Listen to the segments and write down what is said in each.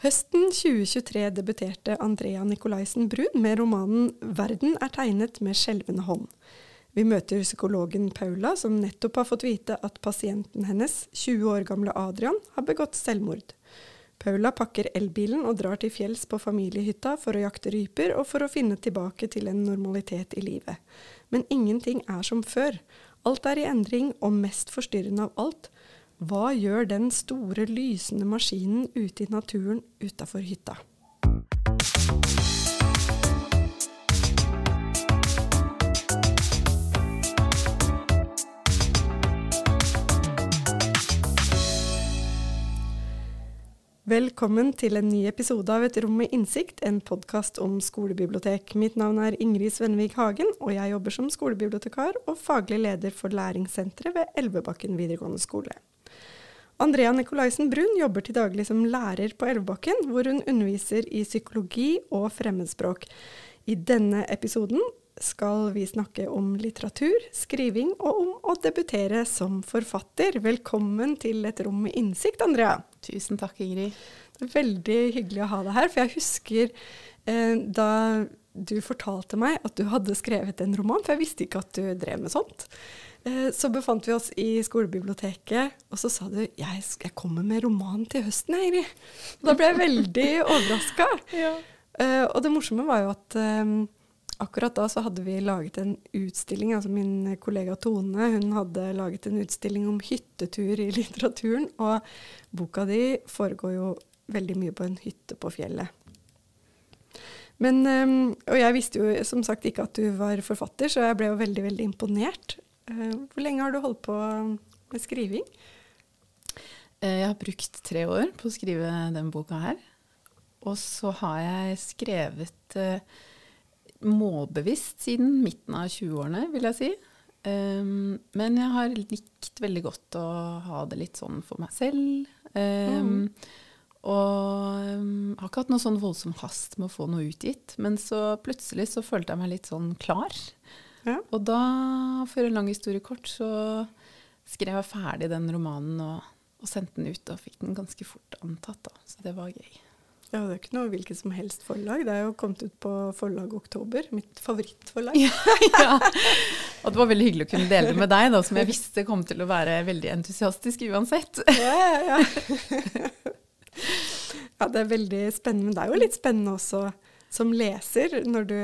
Høsten 2023 debuterte Andrea Nicolaisen Brun med romanen 'Verden er tegnet med skjelvende hånd'. Vi møter psykologen Paula, som nettopp har fått vite at pasienten hennes, 20 år gamle Adrian, har begått selvmord. Paula pakker elbilen og drar til fjells på familiehytta for å jakte ryper og for å finne tilbake til en normalitet i livet. Men ingenting er som før. Alt er i endring, og mest forstyrrende av alt, hva gjør den store, lysende maskinen ute i naturen utafor hytta? Velkommen til en ny episode av Et rom med innsikt, en podkast om skolebibliotek. Mitt navn er Ingrid Svenvik Hagen, og jeg jobber som skolebibliotekar og faglig leder for læringssenteret ved Elvebakken videregående skole. Andrea Nicolaisen Brun jobber til daglig som lærer på Elvebakken, hvor hun underviser i psykologi og fremmedspråk. I denne episoden skal vi snakke om litteratur, skriving og om å debutere som forfatter. Velkommen til et rom med innsikt, Andrea. Tusen takk, Ingrid. Veldig hyggelig å ha deg her. For jeg husker eh, da du fortalte meg at du hadde skrevet en roman, for jeg visste ikke at du drev med sånt. Eh, så befant vi oss i skolebiblioteket, og så sa du jeg, jeg kommer med roman til høsten, Ingrid. Da ble jeg veldig overraska. Ja. Uh, og det morsomme var jo at um, akkurat da så hadde vi laget en utstilling. altså Min kollega Tone hun hadde laget en utstilling om hyttetur i litteraturen. Og boka di foregår jo veldig mye på en hytte på fjellet. Men, um, og jeg visste jo som sagt ikke at du var forfatter, så jeg ble jo veldig veldig imponert. Eh, hvor lenge har du holdt på med skriving? Eh, jeg har brukt tre år på å skrive den boka her. Og så har jeg skrevet uh, målbevisst siden midten av 20-årene, vil jeg si. Um, men jeg har likt veldig godt å ha det litt sånn for meg selv. Um, mm. Og um, har ikke hatt noe sånn voldsom hast med å få noe utgitt. Men så plutselig så følte jeg meg litt sånn klar. Ja. Og da, for en lang historie kort, så skrev jeg ferdig den romanen og, og, sendte den ut. Og fikk den ganske fort antatt, da. Så det var gøy. Ja, det er ikke noe hvilket som helst forlag. Det er jo kommet ut på forlag Oktober, mitt favorittforlag. ja, ja. Og det var veldig hyggelig å kunne dele det med deg, da, som jeg visste kom til å være veldig entusiastisk uansett. ja, ja, ja. ja, det er veldig spennende. Men det er jo litt spennende også som leser når du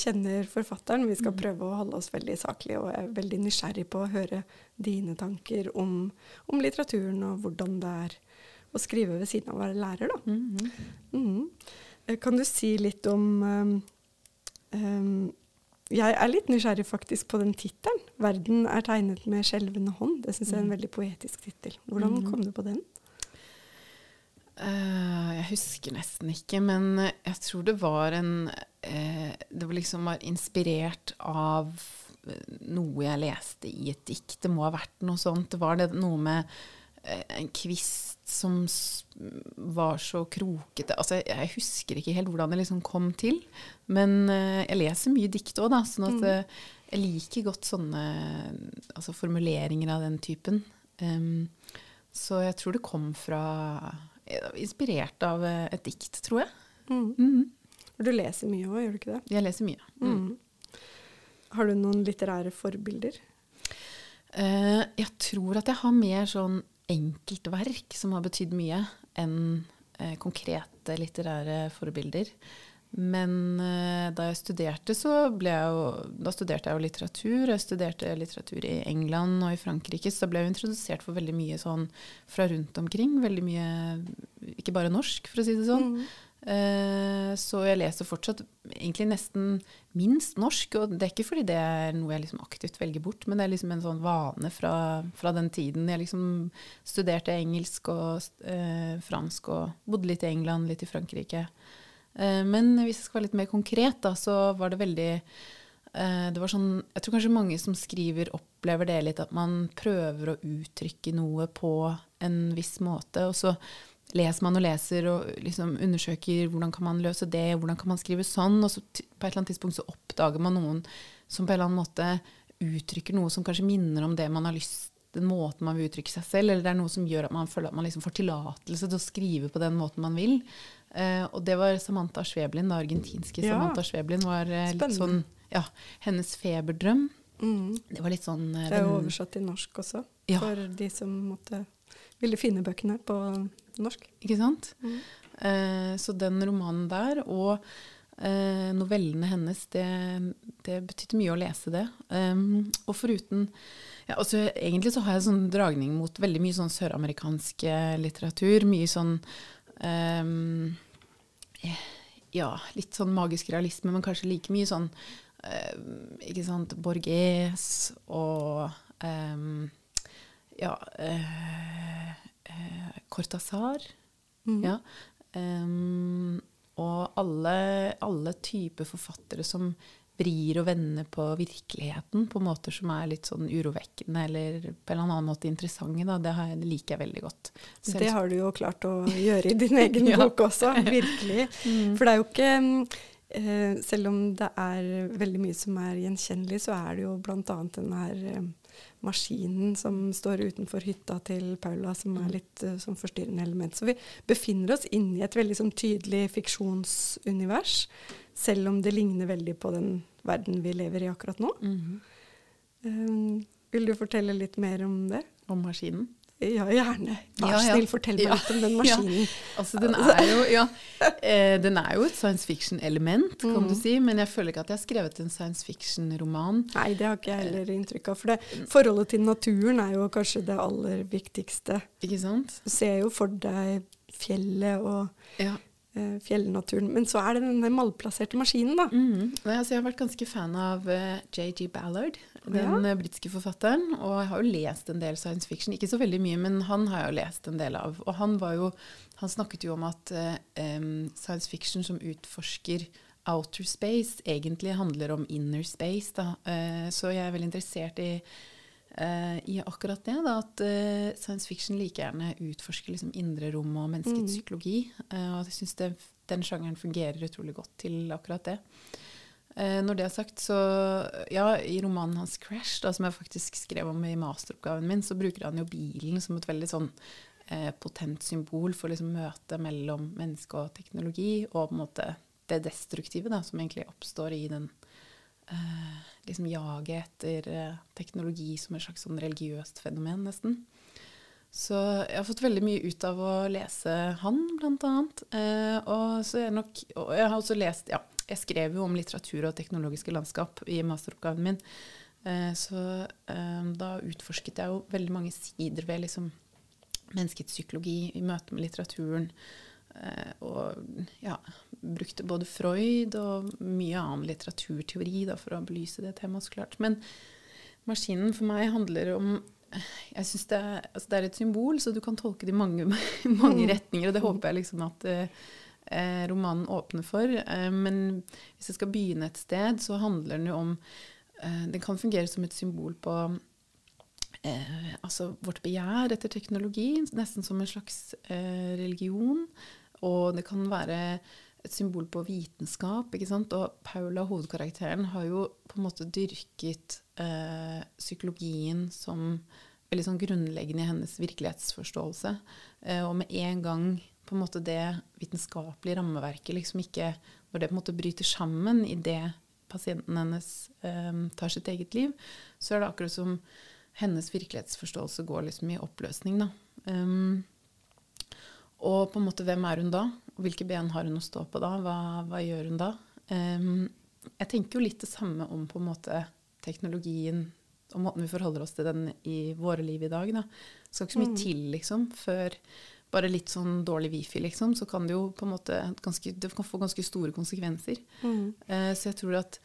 kjenner forfatteren. Vi skal mm. prøve å holde oss veldig saklige og er veldig nysgjerrig på å høre dine tanker om, om litteraturen og hvordan det er å skrive ved siden av å være lærer. Da. Mm -hmm. mm. Kan du si litt om um, um, Jeg er litt nysgjerrig faktisk på den tittelen. 'Verden er tegnet med skjelvende hånd'. Det syns jeg er en mm. veldig poetisk tittel. Hvordan mm. kom du på den? Uh, jeg husker nesten ikke, men jeg tror det var en uh, Det var liksom var inspirert av noe jeg leste i et dikt. Det må ha vært noe sånt. Det var det, noe med uh, en kvist som var så krokete Altså, jeg, jeg, husker ikke helt hvordan det liksom kom til. Men jeg leser mye dikt òg, da. Sånn at mm. jeg liker godt sånne altså formuleringer av den typen. Um, så jeg tror det kom fra inspirert av eh, et dikt, tror jeg. Mm. Mm. Du leser mye òg, gjør du ikke det? Jeg leser mye. Mm. mm. Har du noen litterære forbilder? Uh, jeg tror at jeg har mer sånn enkeltverk som har betydd mye, enn uh, konkrete litterære forbilder. Men uh, da jeg studerte, så ble jeg jo Da studerte jeg jo litteratur. Jeg studerte litteratur i England og i Frankrike, så da ble jeg introdusert for veldig mye sånn fra rundt omkring. Veldig mye Ikke bare norsk, for å si det sånn. Mm. Uh, så jeg leser fortsatt egentlig nesten minst norsk. Og det er ikke fordi det er noe jeg liksom aktivt velger bort, men det er liksom en sånn vane fra, fra den tiden. Jeg liksom studerte engelsk og eh, fransk og bodde litt i England, litt i Frankrike. Eh, men hvis jeg skal være litt mer konkret, da, så var det veldig eh, det var sånn, Jeg tror kanskje mange som skriver, opplever det litt at man prøver å uttrykke noe på en viss måte. Og så leser man og leser og liksom undersøker hvordan kan man løse det, hvordan kan man skrive sånn. Og så på et eller annet tidspunkt så oppdager man noen som på en eller annen måte uttrykker noe som kanskje minner om det man har lyst den måten man vil uttrykke seg selv, eller det er noe som gjør at man føler at man liksom får tillatelse til å skrive på den måten man vil. Eh, og det var Samantha Sveblin, den argentinske Ja. Samantha Sveblin. var uh, litt sånn, ja, Hennes feberdrøm. Mm. Det var litt sånn uh, Det er jo oversatt til norsk også, Ja. for de som måtte ville finne bøkene på norsk. Ikke sant? Mm. Så den romanen der, og novellene hennes, det, det betydde mye å lese det. Um, og foruten ja, altså, Egentlig så har jeg sånn dragning mot veldig mye sånn søramerikansk litteratur. Mye sånn um, Ja, litt sånn magisk realisme, men kanskje like mye sånn uh, Ikke sant Borges og um, ja uh, uh, Cortazar. Mm. Ja. Um, og alle, alle typer forfattere som vrir og vender på virkeligheten på måter som er litt sånn urovekkende eller på en annen måte interessante. Da. Det, har, jeg- det liker jeg veldig godt. Selv- Det har du jo klart å gjøre i din egen Ja. bok også, virkelig. Mm. For det er jo ikke mm, eh, Selv om det er veldig mye som er gjenkjennelig, så er det jo bl.a. den her eh, maskinen som står utenfor hytta til Paula, som Mm. er litt eh, som forstyrrende element. Så vi befinner oss inne i et veldig sånn tydelig fiksjonsunivers, selv om det ligner veldig på den verden vi lever i akkurat nå. Mm -hmm. um, vil du fortelle litt mer om det? Om maskinen. Ja, gjerne. Vær Ja, ja. snill, fortell meg Ja. litt om den maskinen. Altså, den er jo, ja, eh, den er jo et science fiction-element, kan Mm. du si. Men jeg føler ikke at jeg har skrevet en science fiction-roman. Nei, det har ikke jeg heller inntrykk av. For det, forholdet til naturen er jo kanskje det aller viktigste. Ikke sant? Du ser jo for deg fjellet og Ja. eh, fjellnaturen. Men så er det denne malplasserte maskinen, da. Mm. Altså, jeg har vært ganske fan av eh, J.G. Ballard, den Ja. eh, britiske forfatteren. Og jeg har jo lest en del science fiction. Ikke så veldig mye, men han har jeg jo lest en del av. Og han, var jo, han snakket jo om at eh, science fiction som utforsker outer space, egentlig handler om inner space. Da. Eh, så jeg er veldig interessert i eh, i akkurat det, da, at eh, science fiction like gjerne utforsker liksom indre rom og menneskets Mm. psykologi. eh, og jeg syns den sjangeren fungerer utrolig godt til akkurat det. Eh, når det er sagt, så ja, i romanen hans 'Crash', da, som jeg faktisk skrev om i masteroppgaven min, så bruker han jo bilen som et veldig sånn eh, potent symbol for liksom møtet mellom menneske og teknologi, og på en måte det destruktive da, som egentlig oppstår i den eh, liksom jaget etter eh, teknologi som et slags sånn religiøst fenomen, nesten. Så jeg har fått veldig mye ut av å lese han, blant annet. Eh, og jeg nok Og jeg har også lest Ja, jeg skrev jo om litteratur og teknologiske landskap i masteroppgaven min. Eh, så eh, da utforsket jeg jo veldig mange sider ved liksom menneskets psykologi i møte med litteraturen. Eh, og ja, brukte både Freud og mye annen litteraturteori da, for å belyse det temaet, så klart. Men maskinen for meg handler om jeg synes det, altså det er et symbol, så du kan tolke det i mange, mange retninger. Og det håper jeg liksom at eh, romanen åpner for. Eh, men hvis jeg skal begynne et sted, så handler den jo om eh, Den kan fungere som et symbol på eh, altså vårt begjær etter teknologi, nesten som en slags eh, religion. Og det kan være et symbol på vitenskap. ikke sant? Og Paula, hovedkarakteren, har jo på en måte dyrket eh, psykologien som veldig sånn grunnleggende i hennes virkelighetsforståelse. Eh, og med en gang på en måte det vitenskapelige rammeverket liksom ikke Når det på en måte bryter sammen i det pasienten hennes eh, tar sitt eget liv, så er det akkurat som hennes virkelighetsforståelse går liksom i oppløsning. da. Um, og på en måte, hvem er hun da? Og hvilke ben har hun å stå på da? Hva, hva gjør hun da? Um, jeg tenker jo litt det samme om på en måte teknologien og måten vi forholder oss til den i våre liv i dag. Da. Det skal ikke så mye Mm. til, liksom, før bare litt sånn dårlig wifi, liksom, så kan det jo på en måte ganske, det kan få ganske store konsekvenser. Mm. Uh, så jeg tror at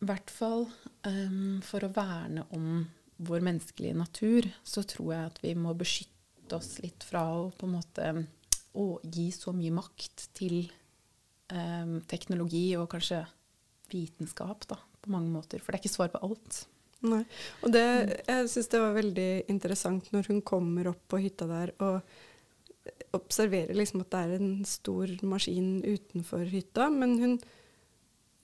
i hvert fall um, for å verne om vår menneskelige natur, så tror jeg at vi må beskytte oss litt fra å på en måte å gi så mye makt til eh, teknologi og kanskje vitenskap, da, på mange måter. For det er ikke svar på alt. Nei. Og det, jeg syns det var veldig interessant når hun kommer opp på hytta der og observerer liksom at det er en stor maskin utenfor hytta, men hun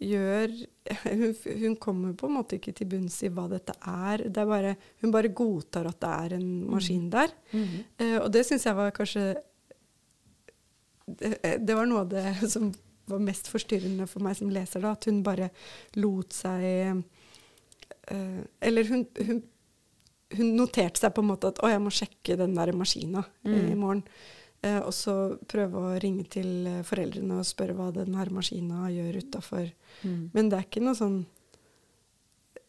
gjør hun, hun kommer på en måte ikke til bunns i hva dette er. Det er bare, hun bare godtar at det er en maskin der. Eh, og det syns jeg var kanskje det, det var noe av det som var mest forstyrrende for meg som leser, da, at hun bare lot seg uh, Eller hun, hun, hun noterte seg på en måte at 'å, jeg må sjekke den der maskina Mm. i morgen'. Uh, og så prøve å ringe til eh, foreldrene og spørre hva den her maskina gjør utafor. Mm. Men det er ikke noe sånn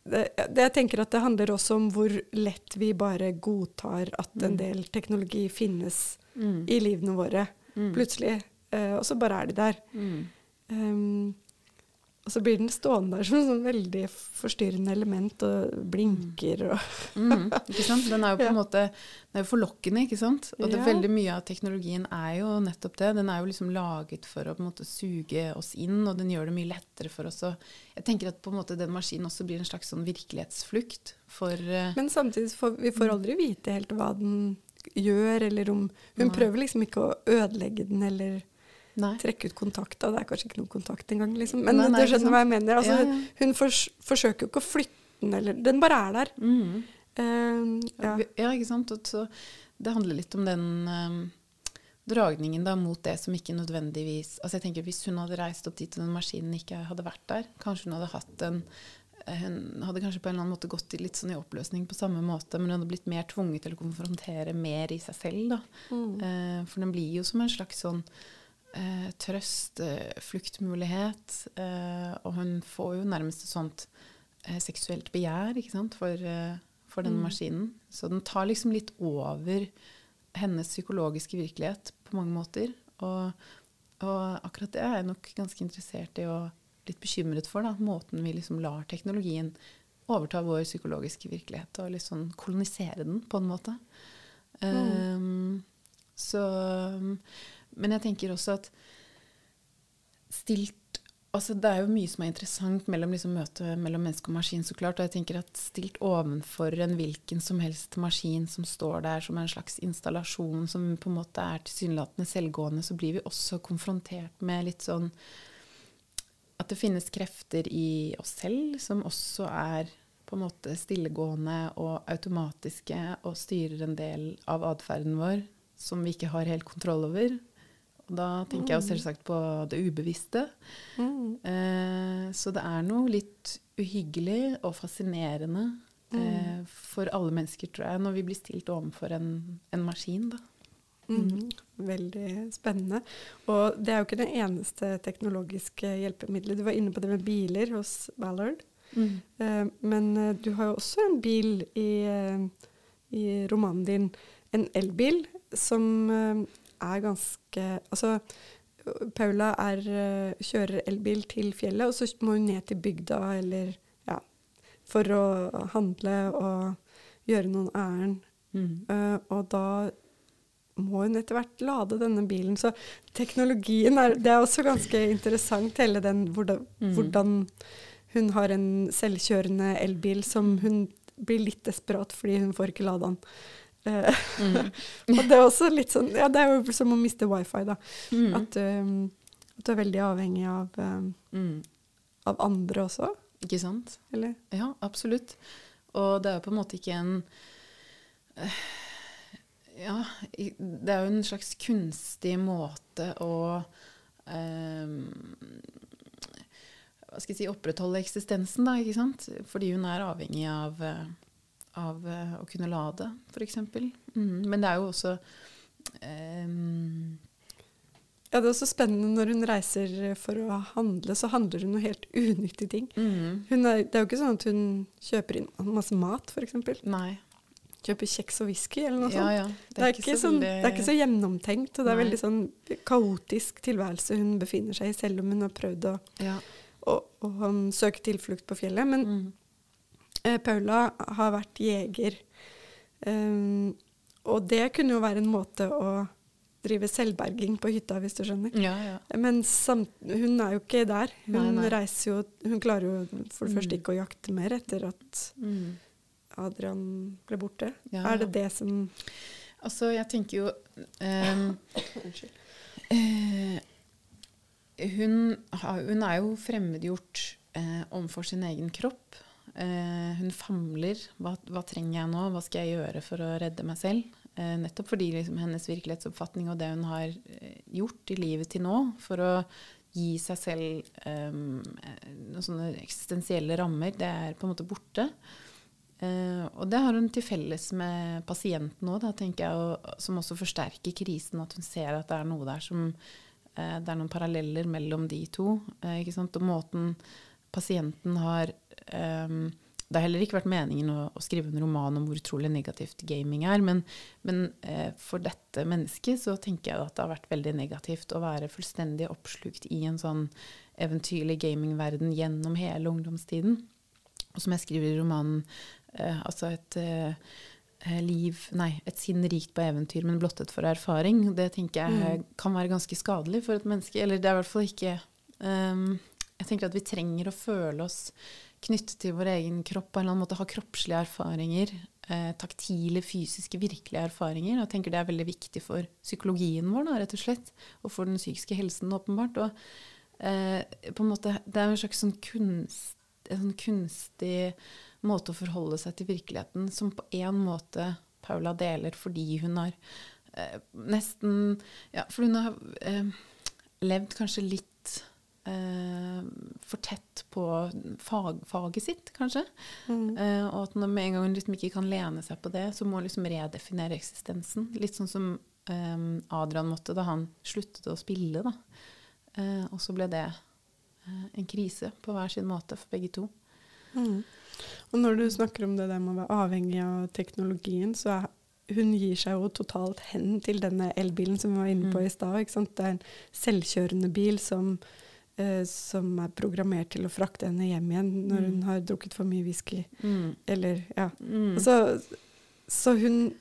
det, det, Jeg tenker at det handler også om hvor lett vi bare godtar at en Mm. del teknologi finnes Mm. i livene våre Mm. plutselig. Uh, og så bare er de der. Mm. Um, og så blir den stående der som et sånn veldig forstyrrende element og blinker og Mm, ikke sant? Den er jo på en Ja. måte den er jo forlokkende, ikke sant? Og det, Ja. veldig mye av teknologien er jo nettopp det. Den er jo liksom laget for å på en måte suge oss inn, og den gjør det mye lettere for oss. å jeg tenker at på en måte den maskinen også blir en slags sånn virkelighetsflukt for uh, Men samtidig får vi får aldri vite helt hva den gjør, eller om Hun Nei. prøver liksom ikke å ødelegge den eller Nei. trekke ut kontakta. Det er kanskje ikke noen kontakt engang, liksom. Men Nei, du skjønner hva jeg mener. Altså, Ja, ja. Hun fors forsøker jo ikke å flytte den, eller Den bare er der. Mm. Uh, ja. Ja, ikke sant. Så det handler litt om den eh, dragningen da mot det som ikke nødvendigvis Altså jeg tenker Hvis hun hadde reist opp dit og den maskinen ikke hadde vært der, kanskje hun hadde hatt en hun hadde kanskje på en eller annen måte gått i litt sånn i oppløsning på samme måte, men hun hadde blitt mer tvunget til å konfrontere mer i seg selv. da. Mm. Eh, for den blir jo som en slags sånn eh, trøst, eh, fluktmulighet. Eh, og hun får jo nærmest et sånt eh, seksuelt begjær ikke sant, for, eh, for denne Mm. maskinen. Så den tar liksom litt over hennes psykologiske virkelighet på mange måter. Og, og akkurat det er jeg nok ganske interessert i og litt bekymret for. da, Måten vi liksom lar teknologien overta vår psykologiske virkelighet og litt sånn kolonisere den på en måte. Um, så Men jeg tenker også at stilt Altså det er jo mye som er interessant mellom liksom møtet mellom menneske og maskin, så klart. Og jeg tenker at stilt ovenfor en hvilken som helst maskin som står der som en slags installasjon som på en måte er tilsynelatende selvgående, så blir vi også konfrontert med litt sånn at det finnes krefter i oss selv som også er på en måte stillegående og automatiske og styrer en del av atferden vår som vi ikke har helt kontroll over. Og da tenker jeg jo selvsagt på det ubevisste. Mm. Eh, så det er noe litt uhyggelig og fascinerende eh, for alle mennesker, tror jeg, når vi blir stilt overfor en, en maskin. da. Mm. Veldig spennende. Og det er jo ikke det eneste teknologiske hjelpemiddelet. Du var inne på det med biler hos Ballard. Eh, men eh, du har jo også en bil i, eh, i romanen din, en elbil, som er ganske Altså, Paula er, kjører elbil til fjellet, og så må hun ned til bygda eller ja, for å handle og gjøre noen ærend. Mm. Og da må hun etter hvert lade denne bilen. Så teknologien er Det er også ganske interessant, hele den hvordan, Mm. hvordan hun har en selvkjørende elbil som hun blir litt desperat fordi hun får ikke lada den. Eh, Mm. og det er også litt sånn Ja, det er jo som å miste wifi, da. Mm. At, um, at du er veldig avhengig av, um, Mm. av andre også, Ikke sant? eller? Ja, absolutt. Og det er jo på en måte ikke en eh, Ja, det er jo en slags kunstig måte å eh, hva skal jeg si, opprettholde eksistensen, da, ikke sant? Fordi hun er avhengig av, eh, av eh, å kunne lade, f.eks. Mm. Men det er jo også eh, Ja, det er også spennende når hun reiser for å handle, så handler hun noe helt unyttige ting. mm, Hun er, det er jo ikke sånn at hun kjøper inn masse mat, f.eks. Nei. Kjøper kjeks og whisky eller noe sånt. ja. Det er, ikke sånn, det er ikke så gjennomtenkt, og det er Nei. veldig sånn kaotisk tilværelse hun befinner seg i, selv om hun har prøvd å, ja. å, å um, søke tilflukt på fjellet. Men Mm. eh, Paula har vært jeger, um, og det kunne jo være en måte å drive selvberging på hytta, hvis du skjønner. ja, ja. Men samt, hun er jo ikke der. Hun Nei, nei. reiser jo Hun klarer jo for det første Mm. ikke å jakte mer etter at Mm. Adrian ble borte. Ja, Er det det som Altså, jeg tenker jo ehm, Unnskyld. eh, hun, hun er jo fremmedgjort eh, overfor sin egen kropp. Eh, hun famler. Hva, hva trenger jeg nå? Hva skal jeg gjøre for å redde meg selv? Eh, nettopp fordi liksom, hennes virkelighetsoppfatning og det hun har gjort i livet til nå for å gi seg selv um, noen sånne eksistensielle rammer, det er på en måte borte. Uh, og det har hun til felles med pasienten òg, og, som også forsterker krisen. At hun ser at det er noe der som uh, Det er noen paralleller mellom de to. Uh? Og måten pasienten har um, det har heller ikke vært meningen å, å, skrive en roman om hvor utrolig negativt gaming er, men, men for dette mennesket så tenker jeg at det har vært veldig negativt å være fullstendig oppslukt i en sånn eventyrlig gamingverden gjennom hele ungdomstiden. Og som jeg skriver i romanen, altså et eh, liv Nei, et sinn rikt på eventyr, men blottet for erfaring. Det tenker jeg mm. kan være ganske skadelig for et menneske. Eller det er i hvert fall ikke um, Jeg tenker at vi trenger å føle oss knyttet til vår egen kropp, på en eller annen måte ha kroppslige erfaringer. Eh, taktile, fysiske, virkelige erfaringer. Og jeg tenker det er veldig viktig for psykologien vår, da, rett og slett. Og for den psykiske helsen, åpenbart. Og eh, på en måte, det er en slags sånn kunst, en sånn kunstig måte å forholde seg til virkeligheten som på en måte Paula deler fordi hun har eh, nesten Ja, for hun har eh, levd kanskje litt eh, for tett på fag, faget sitt, kanskje. Mm. Eh, og at når med en gang hun liksom ikke kan lene seg på det, så må hun liksom redefinere eksistensen. Litt sånn som eh, Adrian måtte da han sluttet å spille. da. Eh, og så ble det en krise på hver sin måte for begge to. Mm. Og når du snakker om det der med å være avhengig av teknologien, så er hun gir seg jo totalt hen til denne elbilen som vi var inne på mm. i stad. Det er en selvkjørende bil som eh, som er programmert til å frakte henne hjem igjen når mm. hun har drukket for mye whisky. Mm. Eller, ja. Mm. Så, så, hun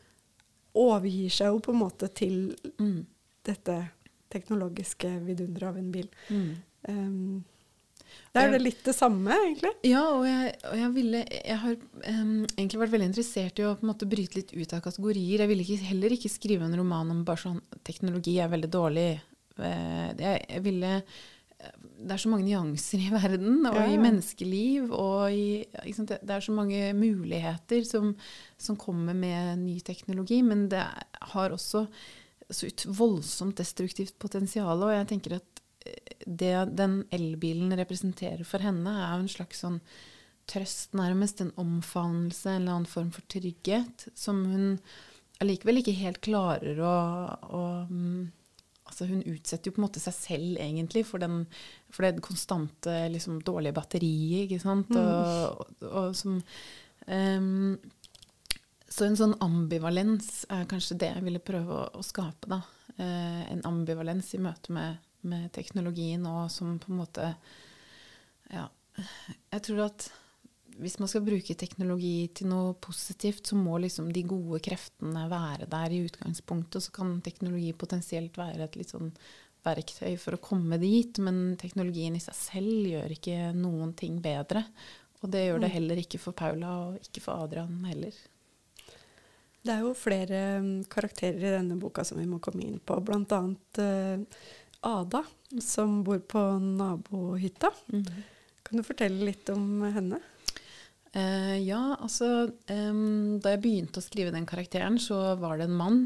overgir seg jo på en måte til mm. dette teknologiske vidunderet av en bil. Um, det er det litt det samme, egentlig. Ja, og jeg, og jeg, ville, jeg har um, egentlig vært veldig interessert i å på en måte bryte litt ut av kategorier. Jeg ville ikke, heller ikke skrive en roman om bare sånn teknologi er veldig dårlig. Uh, jeg, jeg, ville det er så mange nyanser i verden og ja, i menneskeliv. Og i, det er så mange muligheter som, som, kommer med ny teknologi. Men det har også så ut voldsomt destruktivt potensial. Og jeg tenker at eh, det den elbilen representerer for henne, er jo en slags sånn trøst, nærmest. En omfavnelse, en eller annen form for trygghet, som hun allikevel ikke helt klarer å, å mm, altså Hun utsetter jo på en måte seg selv egentlig for, den, for det konstante liksom, dårlige batteriet, ikke sant. Mm. Og, og, og som um, Så en sånn ambivalens er kanskje det jeg ville prøve å, å skape. da. Uh, en ambivalens i møte med, med teknologien og som på en måte Ja. Jeg tror at hvis man skal bruke teknologi til noe positivt, så må liksom de gode kreftene være der i utgangspunktet. Og så kan teknologi potensielt være et litt sånn verktøy for å komme dit. Men teknologien i seg selv gjør ikke noen ting bedre. Og det gjør det mm. heller ikke for Paula, og ikke for Adrian heller. Det er jo flere mm, karakterer i denne boka som vi må komme inn på. Blant annet uh, Ada, som bor på nabohytta. Mm. Kan du fortelle litt om henne? Uh, ja, altså um, Da jeg begynte å skrive den karakteren, så var det en mann.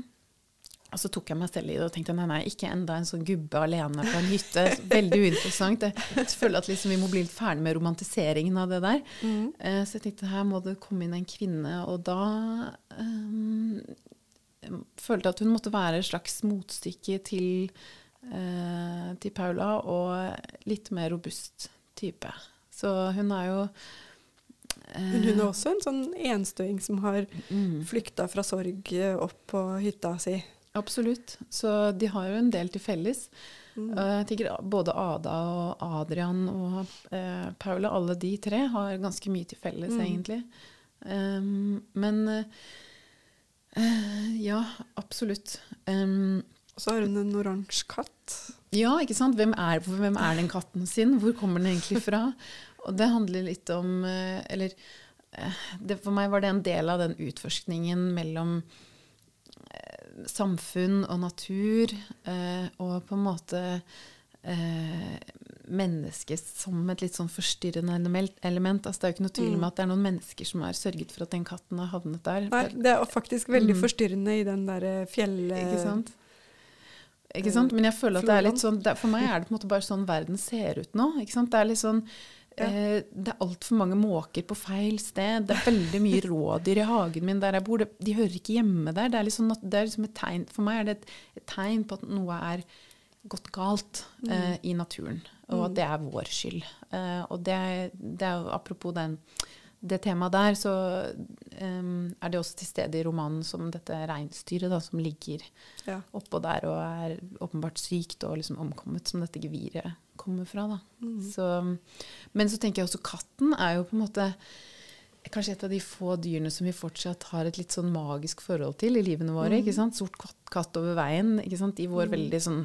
Og så tok jeg meg selv i det og tenkte nei, nei, ikke enda en sånn gubbe alene på en hytte. Veldig uinteressant. Jeg føler at liksom vi må bli litt ferdig med romantiseringen av det der. Mm. Uh, så jeg tenkte her må det komme inn en kvinne. Og da um, følte jeg at hun måtte være et slags motstykke til, uh, til Paula, og litt mer robust type. Så hun er jo men hun er også en sånn enstøing som har mm. flykta fra sorg opp på hytta si. Absolutt. Så de har jo en del til felles. Mm. Jeg tenker Både Ada og Adrian og eh, Paula, alle de tre, har ganske mye til felles, mm. egentlig. Um, men uh, ja, absolutt. Um, og så har hun en oransje katt. Ja, ikke sant. Hvem er, hvem er den katten sin? Hvor kommer den egentlig fra? Og det handler litt om eh, Eller eh, det, for meg var det en del av den utforskningen mellom eh, samfunn og natur, og på en måte mennesket som et litt sånn forstyrrende element. element. Altså, det er jo ikke noe tvil om Mm. at det er noen mennesker som har sørget for at den katten har havnet der. Nei, det er faktisk veldig Mm. forstyrrende i den der fjell... Ikke sant? Ikke sant? Men jeg føler at det er litt sånn For meg er det på en måte bare sånn verden ser ut nå. Ikke sant? Det er litt sånn Ja. eh, Det er altfor mange måker på feil sted. Det er veldig mye rådyr i hagen min der jeg bor. De hører ikke hjemme der. Det er, liksom, det er liksom et tegn For meg er det et, et tegn på at noe er gått galt eh, i naturen. Og at det er vår skyld. Eh, og det, det er apropos den det temaet der, så em, er det også til stede i romanen som dette reinsdyret da, som ligger Ja. oppå der og er åpenbart sykt og liksom omkommet, som dette geviret kommer fra. Da. Så, men så tenker jeg også katten er jo på en måte kanskje et av de få dyrene som vi fortsatt har et litt sånn magisk forhold til i livene våre. ikke sant? Sort katt, katt over veien. ikke sant? I vår veldig sånn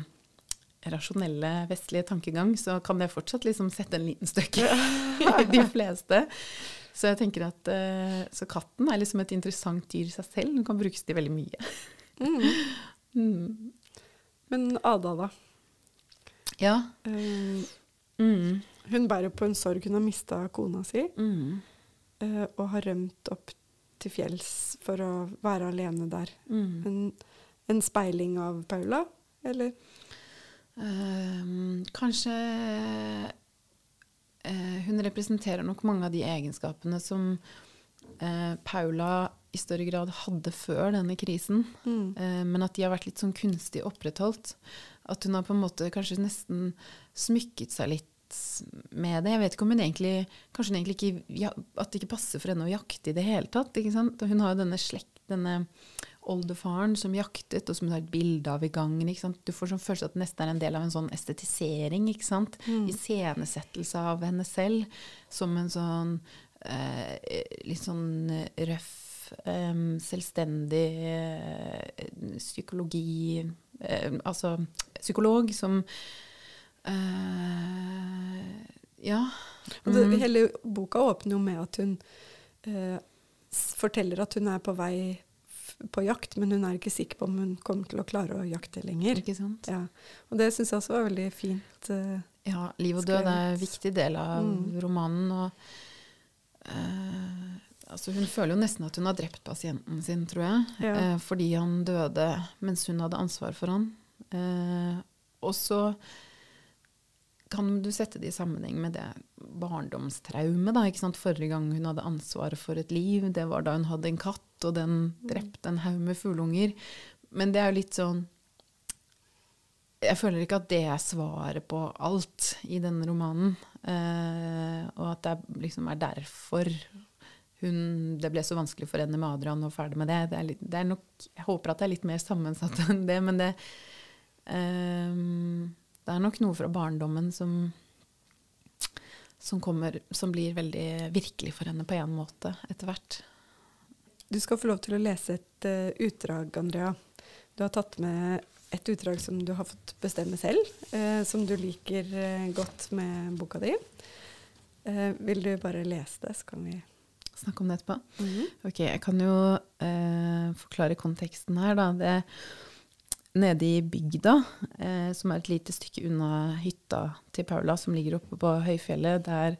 rasjonelle vestlige tankegang så kan det fortsatt liksom sette en liten støkk i de fleste. Så jeg tenker at eh, så katten er liksom et interessant dyr i seg selv. Den kan brukes til veldig mye. Mm. Men Ada, da? Ja. Uh, Mm. hun bærer på en sorg. Hun har mista kona si Mm. eh, og har rømt opp til fjells for å være alene der. Mm. En, en speiling av Paula, eller? Uh, kanskje eh, Hun representerer nok mange av de egenskapene som eh, Paula i større grad hadde før denne krisen. Mm. Eh, men at de har vært litt sånn kunstig opprettholdt. At hun har på en måte kanskje nesten smykket seg litt med det. Jeg vet ikke om hun egentlig Kanskje hun egentlig ikke ja, At det ikke passer for henne å jakte i det hele tatt. ikke sant? Og hun har jo denne slekt, denne oldefaren som jaktet, og som hun har et bilde av i gangen. Du får sånn følelse at det nesten er en del av en sånn estetisering. ikke sant? Iscenesettelse av henne selv som en sånn eh, litt sånn røff, eh, selvstendig eh, psykologi eh, Altså psykolog som eh, Ja. Mm. det, Mm. Hele boka åpner jo med at hun eh, forteller at hun er på vei på jakt, men hun er ikke sikker på om hun kommer til å klare å jakte lenger. Ikke sant? Ja. Og det syns jeg også var veldig fint. Uh, Ja, liv og død er en viktig del av Mm. romanen. Og, uh, altså hun føler jo nesten at hun har drept pasienten sin, tror jeg. Ja. Uh, fordi han døde mens hun hadde ansvar for han. Og så kan du sette det i sammenheng med det barndomstraumet. da, ikke sant? Forrige gang hun hadde ansvaret for et liv, det var da hun hadde en katt, og den drepte en haug med fuglunger. Men det er jo litt sånn jeg føler ikke at det er svaret på alt i denne romanen. Eh, og at det liksom er derfor hun, det ble så vanskelig for henne med Adrian og ferdig med det. det, er litt, det er nok, jeg håper at det er litt mer sammensatt enn det, men det, eh, det er nok noe fra barndommen som, som, kommer, som blir veldig virkelig for henne på en måte etter hvert. Du skal få lov til å lese et uh, utdrag, Andrea. Du har tatt med et utdrag som du har fått bestemme selv, uh, som du liker uh, godt med boka di. Vil du bare lese det, så kan vi Snakke om det etterpå. Ok, jeg kan jo forklare konteksten her, da. Det nede i bygda, eh, som er et lite stykke unna hytta til Paula, som ligger oppe på høyfjellet, der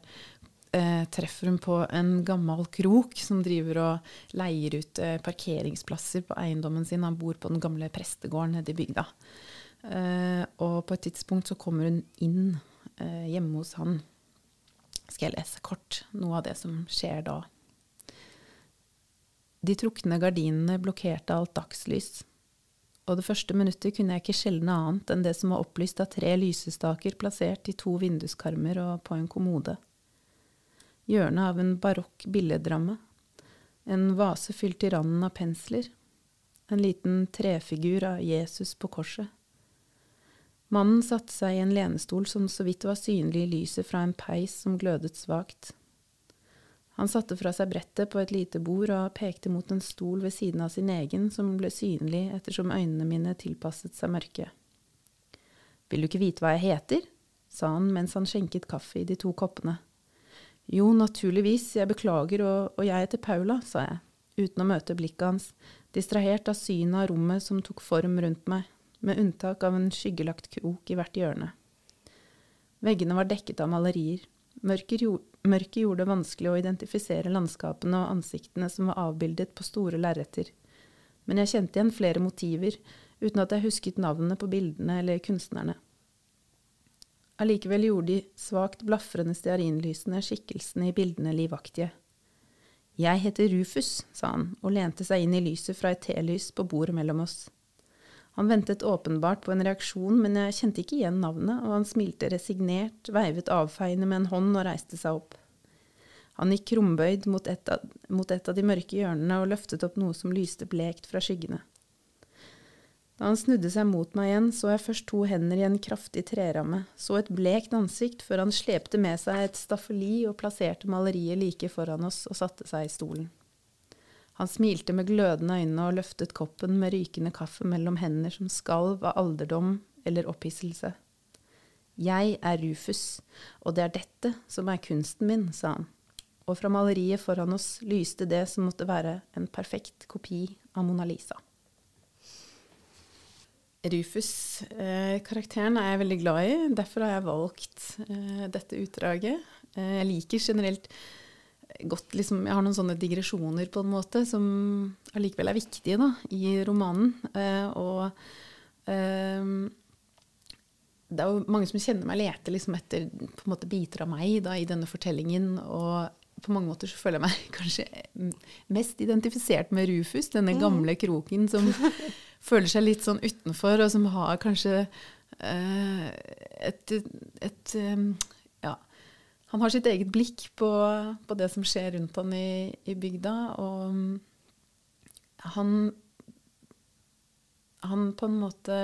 eh, treffer hun på en gammel krok som driver og leier ut eh, parkeringsplasser på eiendommen sin. Han bor på den gamle prestegården nede i bygda. Eh, og på et tidspunkt så kommer hun inn eh, hjemme hos han. Skal jeg lese kort noe av det som skjer da. De trukne gardinene blokkerte alt dagslys, og det første minuttet kunne jeg ikke skjelne annet enn det som var opplyst av tre lysestaker plassert i to vinduskarmer og på en kommode. Hjørnet av en barokk billedramme, en vase fylt i randen av pensler, en liten trefigur av Jesus på korset. Mannen satte seg i en lenestol som så vidt var synlig i lyset fra en peis som glødet svakt. Han satte fra seg brettet på et lite bord og pekte mot en stol ved siden av sin egen, som ble synlig ettersom øynene mine tilpasset seg mørket. Vil du ikke vite hva jeg heter? sa han mens han skjenket kaffe i de to koppene. Jo, naturligvis, jeg beklager, og, og jeg heter Paula, sa jeg, uten å møte blikket hans, distrahert av synet av rommet som tok form rundt meg, med unntak av en skyggelagt krok i hvert hjørne. Veggene var dekket av malerier. Mørket gjorde det vanskelig å identifisere landskapene og ansiktene som var avbildet på store lerreter. Men jeg kjente igjen flere motiver, uten at jeg husket navnene på bildene eller kunstnerne. Allikevel gjorde de svakt blafrende stearinlysene skikkelsene i bildene livaktige. Jeg heter Rufus, sa han og lente seg inn i lyset fra et telys på bordet mellom oss. Han ventet åpenbart på en reaksjon, men jeg kjente ikke igjen navnet, og han smilte resignert, veivet avfeiende med en hånd og reiste seg opp. Han gikk krumbøyd mot et, av, mot et av de mørke hjørnene og løftet opp noe som lyste blekt fra skyggene. Da han snudde seg mot meg igjen, så jeg først to hender i en kraftig treramme, så et blekt ansikt før han slepte med seg et staffeli og plasserte maleriet like foran oss og satte seg i stolen. Han smilte med glødende øyne og løftet koppen med rykende kaffe mellom hender som skalv av alderdom eller opphisselse. Jeg er Rufus, og det er dette som er kunsten min, sa han, og fra maleriet foran oss lyste det som måtte være en perfekt kopi av Mona Lisa. Rufus-karakteren eh, er jeg veldig glad i, derfor har jeg valgt eh, dette utdraget. Eh, jeg liker generelt godt liksom, Jeg har noen sånne digresjoner på en måte som allikevel er viktige da, i romanen. Eh, og eh, det er jo mange som kjenner meg, leter liksom etter på en måte biter av meg da, i denne fortellingen. Og på mange måter så føler jeg meg kanskje mest identifisert med Rufus, denne mm. gamle kroken som føler seg litt sånn utenfor, og som har kanskje eh, et, et, et han har sitt eget blikk på, på det som skjer rundt han i, i bygda. Og han, han på en måte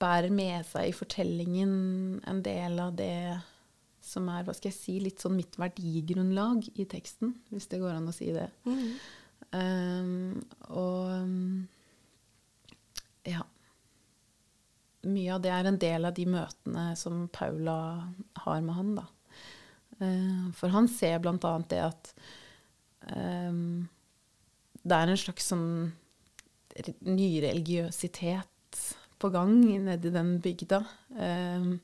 bærer med seg i fortellingen en del av det som er hva skal jeg si, litt sånn mitt verdigrunnlag i teksten, hvis det går an å si det. Mm. Um, og ja. Mye av det er en del av de møtene som Paula har med han, da. Eh, for han ser bl.a. det at um, det er en slags sånn nyreligiøsitet på gang nedi den bygda. Um,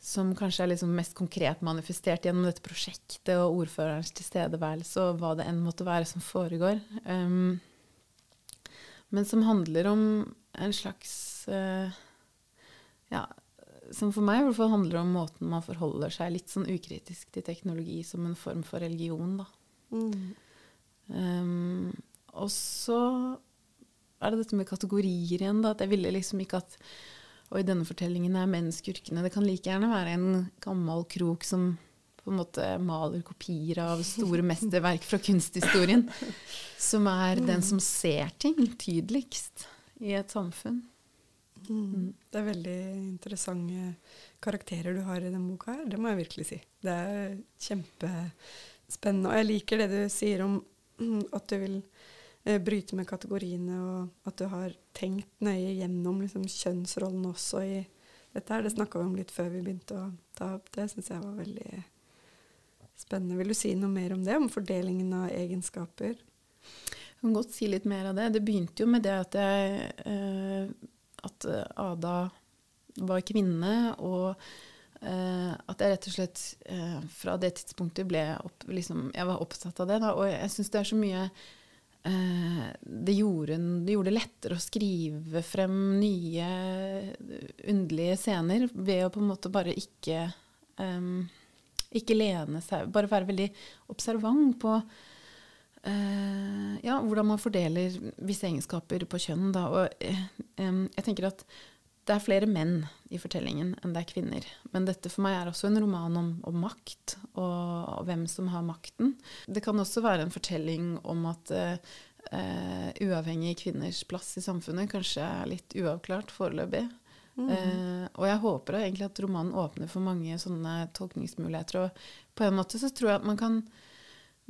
som kanskje er liksom mest konkret manifestert gjennom dette prosjektet og ordførerens tilstedeværelse og hva det enn måtte være som foregår. Um, men som handler om en slags uh, ja, som for meg i hvert fall handler om måten man forholder seg litt sånn ukritisk til teknologi som en form for religion, da. Mm. Um, og så er det dette med kategorier igjen, da. At jeg ville liksom ikke at Og i denne fortellingen er menn skurkene. Det kan like gjerne være en gammel krok som på en måte maler kopier av store mesterverk fra kunsthistorien. Som er den som ser ting tydeligst i et samfunn. Mm. Det er veldig interessante karakterer du har i denne boka her, det må jeg virkelig si. Det er kjempespennende. Og jeg liker det du sier om mm, at du vil eh, bryte med kategoriene, og at du har tenkt nøye gjennom liksom, kjønnsrollen også i dette her. Det snakka vi om litt før vi begynte å ta opp. Det syns jeg var veldig spennende. Vil du si noe mer om det, om fordelingen av egenskaper? Jeg kan godt si litt mer av det. Det begynte jo med det at jeg eh, at eh, Ada var kvinne, og uh, at jeg rett og slett uh, fra det tidspunktet ble opp, liksom, Jeg var opptatt av det, da, og jeg syns det er så mye uh, det, gjorde, det gjorde det lettere å skrive frem nye underlige scener ved å på en måte bare ikke um, ikke lene seg Bare være veldig observant på ja, hvordan man fordeler visse egenskaper på kjønn. Da. Og uh, um, jeg tenker at det er flere menn i fortellingen enn det er kvinner. Men dette for meg er også en roman om, om makt, og, og, hvem som har makten. Det kan også være en fortelling om at uh, uavhengige kvinners plass i samfunnet kanskje er litt uavklart foreløpig. Mm. og jeg håper egentlig at romanen åpner for mange sånne tolkningsmuligheter. Og på en måte så tror jeg at man kan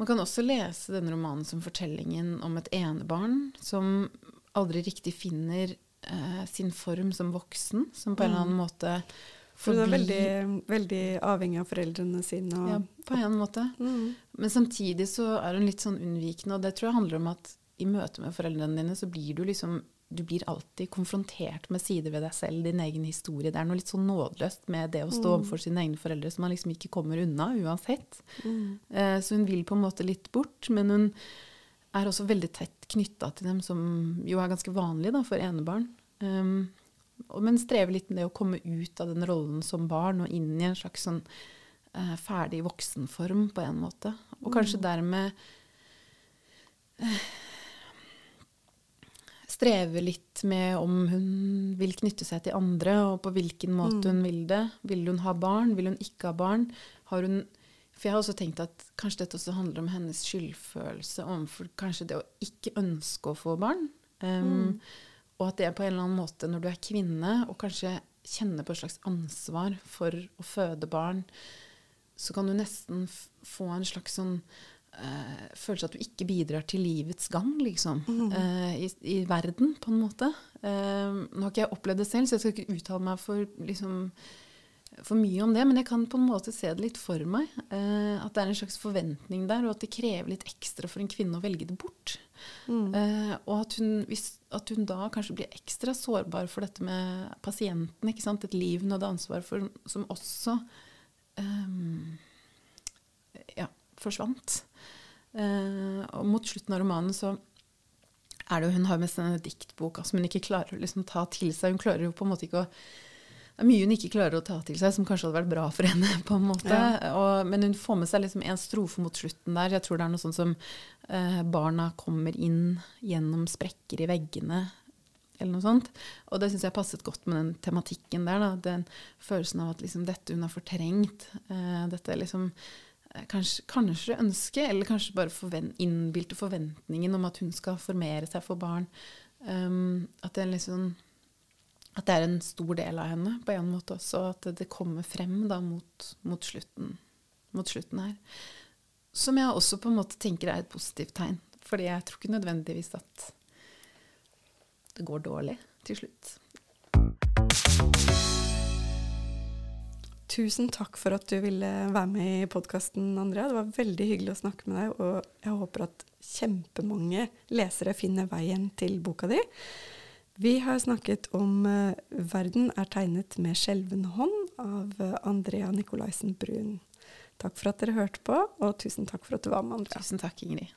man kan også lese denne romanen som fortellingen om et enebarn som aldri riktig finner eh, sin form som voksen, som på en eller annen mm. måte for hun er veldig, veldig, avhengig av foreldrene sine. ja, på en måte. Mm. Men samtidig så er hun litt sånn unnvikende, og det tror jeg handler om at i møte med foreldrene dine så blir du liksom du blir alltid konfrontert med sider ved deg selv, din egen historie. Det er noe litt sånn nådeløst med det å stå Mm. overfor sine egne foreldre som man liksom ikke kommer unna uansett. Mm. Eh, så hun vil på en måte litt bort, men hun er også veldig tett knytta til dem, som jo er ganske vanlig da, for enebarn. Um, men strever litt med det å komme ut av den rollen som barn og inn i en slags sånn eh, ferdig voksenform på en måte. Og kanskje dermed eh, streve litt med om hun vil knytte seg til andre, og på hvilken måte hun vil det. Vil hun ha barn? Vil hun ikke ha barn? Har hun For jeg har også tenkt at kanskje dette også handler om hennes skyldfølelse overfor kanskje det å ikke ønske å få barn. Um, Og at det er på en eller annen måte, når du er kvinne og kanskje kjenner på et slags ansvar for å føde barn, så kan du nesten få en slags sånn eh, følelse at du ikke bidrar til livets gang, liksom. eh, i, I verden, på en måte. Uh, nå har ikke jeg opplevd det selv, så jeg skal ikke uttale meg for, liksom, for mye om det, men jeg kan på en måte se det litt for meg. at det er en slags forventning der, og at det krever litt ekstra for en kvinne å velge det bort. Eh, og at hun, hvis, at hun da kanskje blir ekstra sårbar for dette med pasienten. ikke sant? Et liv hun hadde ansvar for, som også ja, forsvant. Eh, og mot slutten av romanen så er det jo Hun har med seg denne diktboka som hun ikke klarer å liksom ta til seg. Hun klarer jo på en måte ikke å det er mye hun ikke klarer å ta til seg, som kanskje hadde vært bra for henne. på en måte. Ja. Og, men hun får med seg liksom en strofe mot slutten der. Jeg tror det er noe sånn som eh, barna kommer inn gjennom sprekker i veggene, eller noe sånt. Og det syns jeg passet godt med den tematikken der. Da. Den følelsen av at liksom, dette hun har fortrengt, eh, dette liksom Kanskje, kanskje ønsket, eller kanskje bare forvent, innbilte forventningen om at hun skal formere seg for barn. Um, at det liksom at det er en stor del av henne på en måte også, at det kommer frem da mot, mot, slutten, mot slutten her. Som jeg også på en måte tenker er et positivt tegn. Fordi jeg tror ikke nødvendigvis at det går dårlig til slutt. Tusen takk for at du ville være med i podkasten, Andrea. Det var veldig hyggelig å snakke med deg, og jeg håper at kjempemange lesere finner veien til boka di. Vi har snakket om eh, 'Verden er tegnet med skjelven hånd' av eh, Andrea Nikolaisen Brun. Takk for at dere hørte på, og tusen takk for at du var med, Andrea. Tusen takk, Ingrid.